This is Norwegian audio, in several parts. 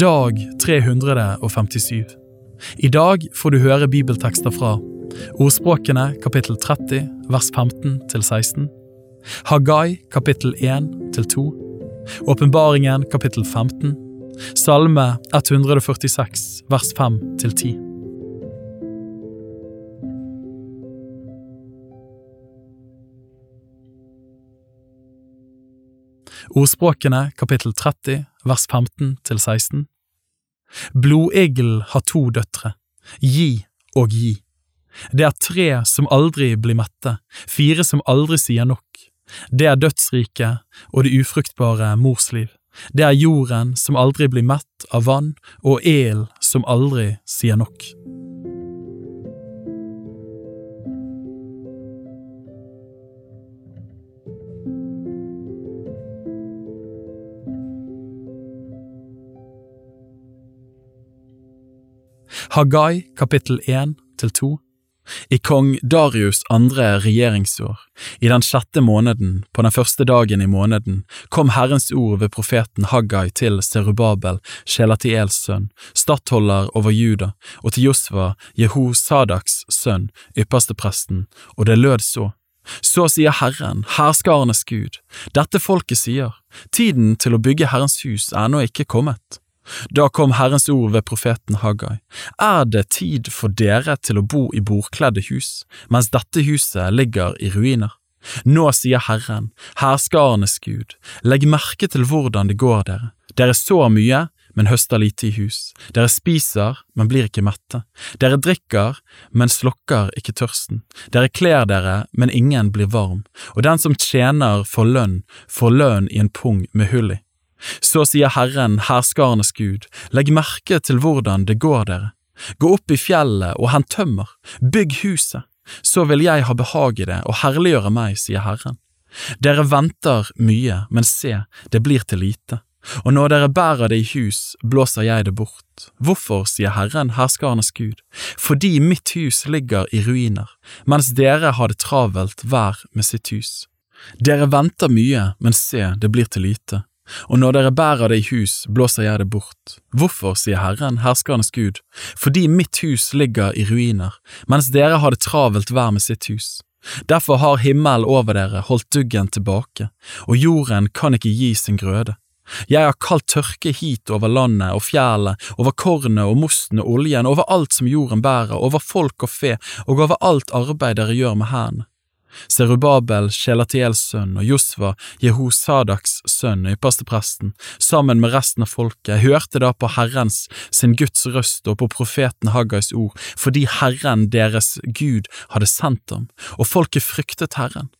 Dag 357. I dag får du høre bibeltekster fra Ordspråkene kapittel 30 vers 15 til 16. Hagai kapittel 1 til 2. Åpenbaringen kapittel 15. Salme 146 vers 5 til 10. Ordspråkene kapittel 30 vers 15 til 16. Blodiglen har to døtre, gi og gi. Det er tre som aldri blir mette, fire som aldri sier nok. Det er dødsriket og det ufruktbare morsliv. Det er jorden som aldri blir mett av vann, og el som aldri sier nok. Hagai kapittel 1 til 2 I kong Darius andre regjeringsår, i den sjette måneden, på den første dagen i måneden, kom Herrens ord ved profeten Haggai til Serubabel, Shelatiels sønn, stattholder over Juda, og til Josva, Jehosadaks sønn, ypperstepresten, og det lød så. Så sier Herren, herskarenes Gud, dette folket sier, tiden til å bygge Herrens hus er ennå ikke kommet. Da kom Herrens ord ved profeten Haggai. Er det tid for dere til å bo i bordkledde hus, mens dette huset ligger i ruiner? Nå sier Herren, herskarenes Gud, legg merke til hvordan det går dere. Dere sår mye, men høster lite i hus. Dere spiser, men blir ikke mette. Dere drikker, men slokker ikke tørsten. Dere kler dere, men ingen blir varm. Og den som tjener får lønn, får lønn i en pung med hull i. Så sier Herren, herskarenes Gud, legg merke til hvordan det går dere. Gå opp i fjellet og hent tømmer, bygg huset, så vil jeg ha behag i det og herliggjøre meg, sier Herren. Dere venter mye, men se, det blir til lite. Og når dere bærer det i hus, blåser jeg det bort. Hvorfor, sier Herren, herskarenes Gud, fordi mitt hus ligger i ruiner, mens dere har det travelt hver med sitt hus. Dere venter mye, men se, det blir til lite og når dere bærer det i hus, blåser jeg det bort. Hvorfor, sier Herren, herskernes Gud, fordi mitt hus ligger i ruiner, mens dere har det travelt hver med sitt hus. Derfor har himmelen over dere holdt duggen tilbake, og jorden kan ikke gi sin grøde. Jeg har kalt tørke hit over landet og fjellet, over kornet og mosten og oljen, over alt som jorden bærer, over folk og fe, og over alt arbeid dere gjør med hendene. Serubabel, Shelatiels sønn, og Josva, Jehosadaks sønn, ypperstepresten, sammen med resten av folket, hørte da på Herrens, sin Guds røst og på profeten Haggais ord, fordi Herren deres Gud hadde sendt dem, og folket fryktet Herren.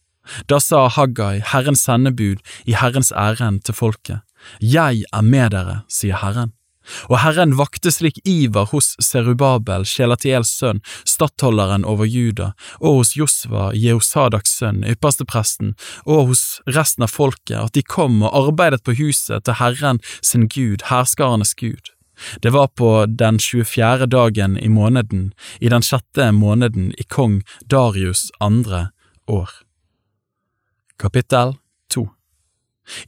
Da sa Haggai, Herrens sendebud, i Herrens ærend til folket, Jeg er med dere, sier Herren. Og Herren vakte slik iver hos Serubabel, Sjelatiels sønn, stattholderen over Juda, og hos Josva, Jehosadaks sønn, ypperstepresten, og hos resten av folket, at de kom og arbeidet på huset til Herren sin Gud, herskarenes Gud. Det var på den 24. dagen i måneden, i den sjette måneden i kong Darius andre år. Kapittel 2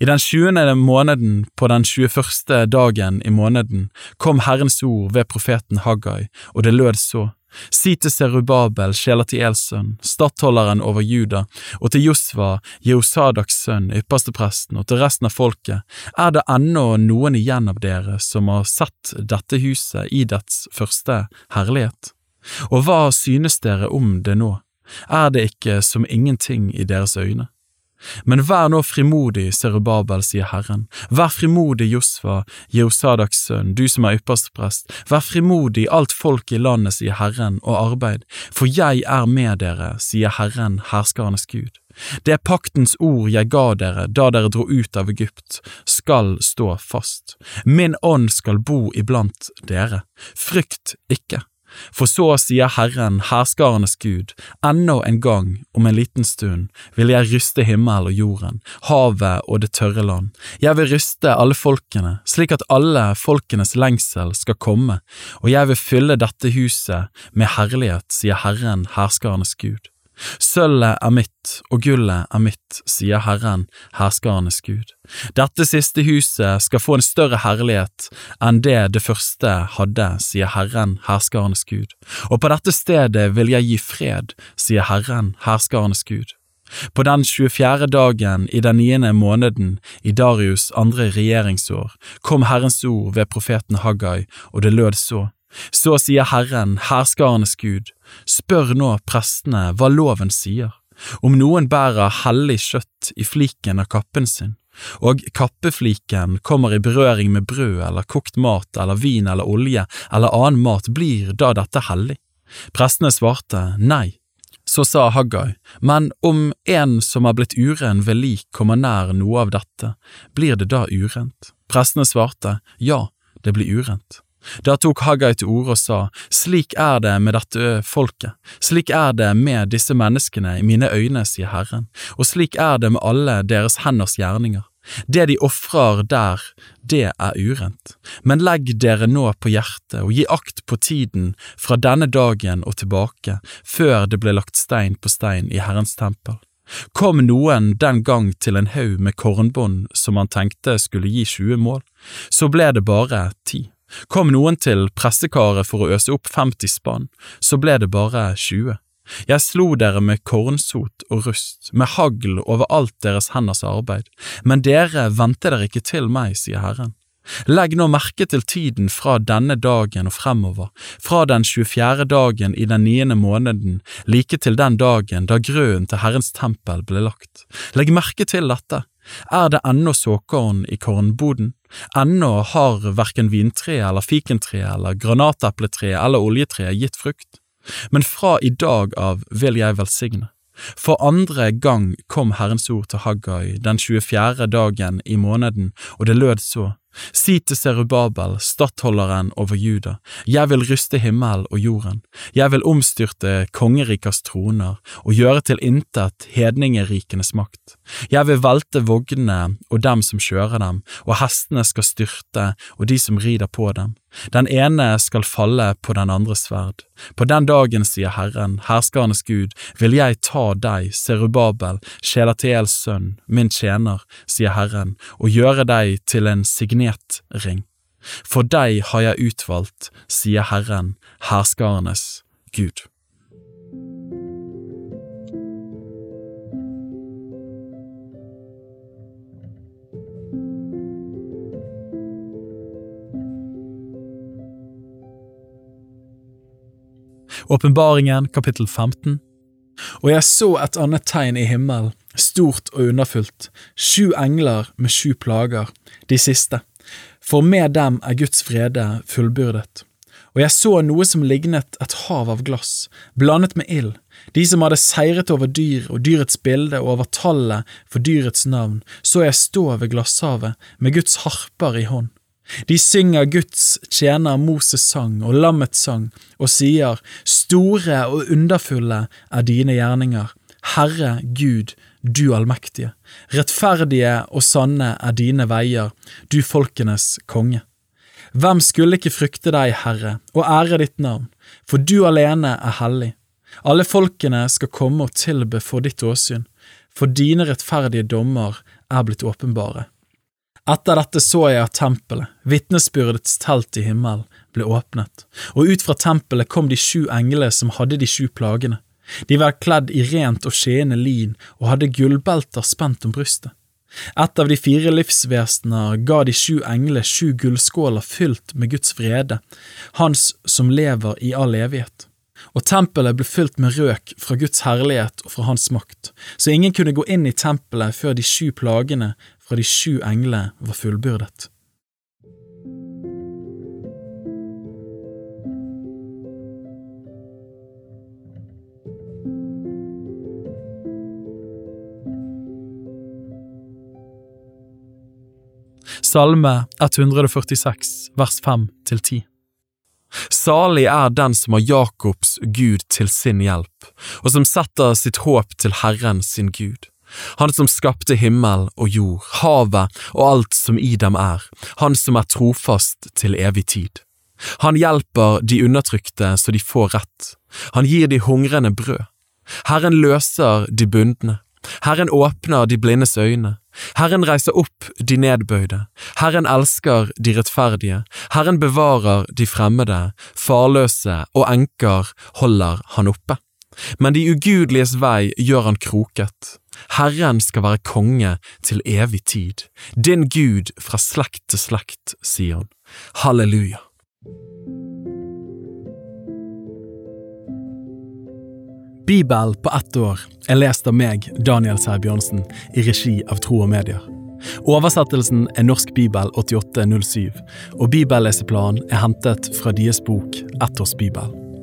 i den tjuende måneden på den tjueførste dagen i måneden kom Herrens ord ved profeten Haggai, og det lød så. Si til Serubabel, Shelatiels sønn, stattholderen over Juda, og til Josva, Jehosadaks sønn, ypperstepresten, og til resten av folket, er det ennå noen igjen av dere som har sett dette huset i dets første herlighet? Og hva synes dere om det nå? Er det ikke som ingenting i deres øyne? Men vær nå frimodig, Serubabel, sier Herren, vær frimodig, Josfa, Jehosadaks sønn, du som er yppersteprest, vær frimodig, alt folk i landet, sier Herren, og arbeid, for jeg er med dere, sier Herren, herskernes Gud. Det er paktens ord jeg ga dere da dere dro ut av Egypt, skal stå fast. Min ånd skal bo iblant dere. Frykt ikke. For så sier Herren, herskarenes Gud, ennå en gang, om en liten stund, vil jeg ryste himmel og jorden, havet og det tørre land. Jeg vil ryste alle folkene, slik at alle folkenes lengsel skal komme, og jeg vil fylle dette huset med herlighet, sier Herren, herskarenes Gud. Sølvet er mitt og gullet er mitt, sier Herren, herskarenes Gud. Dette siste huset skal få en større herlighet enn det det første hadde, sier Herren, herskarenes Gud. Og på dette stedet vil jeg gi fred, sier Herren, herskarenes Gud. På den 24. dagen i den niende måneden i Darius andre regjeringsår kom Herrens ord ved profeten Haggai, og det lød så. Så sier Herren, herskarenes Gud, spør nå prestene hva loven sier, om noen bærer hellig kjøtt i fliken av kappen sin, og kappefliken kommer i berøring med brød eller kokt mat eller vin eller olje eller annen mat, blir da dette hellig? Prestene svarte nei. Så sa Haggai, men om en som er blitt uren ved lik kommer nær noe av dette, blir det da urent? Prestene svarte, ja, det blir urent. Da tok Haggai til orde og sa, slik er det med dette folket, slik er det med disse menneskene i mine øyne, sier Herren, og slik er det med alle deres henders gjerninger. Det de ofrer der, det er urent, men legg dere nå på hjertet og gi akt på tiden fra denne dagen og tilbake, før det ble lagt stein på stein i Herrens tempel. Kom noen den gang til en haug med kornbånd som han tenkte skulle gi 20 mål, så ble det bare ti. Kom noen til pressekaret for å øse opp 50 spann, så ble det bare 20. Jeg slo dere med kornsot og rust, med hagl over alt deres henders arbeid, men dere vendte dere ikke til meg, sier Herren. Legg nå merke til tiden fra denne dagen og fremover, fra den 24. dagen i den niende måneden, like til den dagen da grøden til Herrens tempel ble lagt. Legg merke til dette, er det ennå såkorn i kornboden? Ennå har verken vintre eller fikentre eller granatepletre eller oljetre gitt frukt? Men fra i dag av vil jeg velsigne. For andre gang kom Herrens ord til Haggai den 24. dagen i måneden, og det lød så. Si til Serubabel, stattholderen over Juda, jeg vil ryste himmel og jorden, jeg vil omstyrte kongerikers troner og gjøre til intet hedningerikenes makt. Jeg vil velte vognene og dem som kjører dem, og hestene skal styrte og de som rider på dem. Den ene skal falle på den andres sverd. På den dagen, sier Herren, herskernes Gud, vil jeg ta deg, Serubabel, Sjelatiels sønn, min tjener, sier Herren, og gjøre deg til en signetring. For deg har jeg utvalgt, sier Herren, herskernes Gud. Åpenbaringen kapittel 15 Og jeg så et annet tegn i himmelen, stort og underfullt, sju engler med sju plager, de siste, for med dem er Guds frede fullbyrdet. Og jeg så noe som lignet et hav av glass, blandet med ild, de som hadde seiret over dyr og dyrets bilde og over tallet for dyrets navn, så jeg stå ved glasshavet med Guds harper i hånd. De synger Guds tjener Moses sang og lammets sang, og sier, Store og underfulle er dine gjerninger, Herre Gud, du allmektige. Rettferdige og sanne er dine veier, du folkenes konge. Hvem skulle ikke frykte deg, Herre, og ære ditt navn, for du alene er hellig. Alle folkene skal komme og tilbe for ditt åsyn, for dine rettferdige dommer er blitt åpenbare. Etter dette så jeg at tempelet, vitnesbyrdets telt i himmelen, ble åpnet, og ut fra tempelet kom de sju englene som hadde de sju plagene. De var kledd i rent og skjeende lin og hadde gullbelter spent om brystet. Et av de fire livsvesener ga de sju englene sju gullskåler fylt med Guds vrede, Hans som lever i all evighet. Og tempelet ble fylt med røk fra Guds herlighet og fra Hans makt, så ingen kunne gå inn i tempelet før de sju plagene fra de sju englene var fullbyrdet. Salme 146, vers 5–10 Salig er den som har Jakobs Gud til sin hjelp, og som setter sitt håp til Herren sin Gud. Han som skapte himmel og jord, havet og alt som i dem er, han som er trofast til evig tid. Han hjelper de undertrykte så de får rett, han gir de hungrende brød. Herren løser de bundne. Herren åpner de blindes øyne. Herren reiser opp de nedbøyde. Herren elsker de rettferdige. Herren bevarer de fremmede. Farløse og enker holder han oppe. Men de ugudeliges vei gjør han kroket. Herren skal være konge til evig tid. Din Gud fra slekt til slekt, sier han. Halleluja. Bibel på ett år er lest av meg, Daniel Sæbjørnsen, i regi av Tro og Medier. Oversettelsen er Norsk bibel 8807, og bibelleseplanen er hentet fra deres bok Ett års bibel.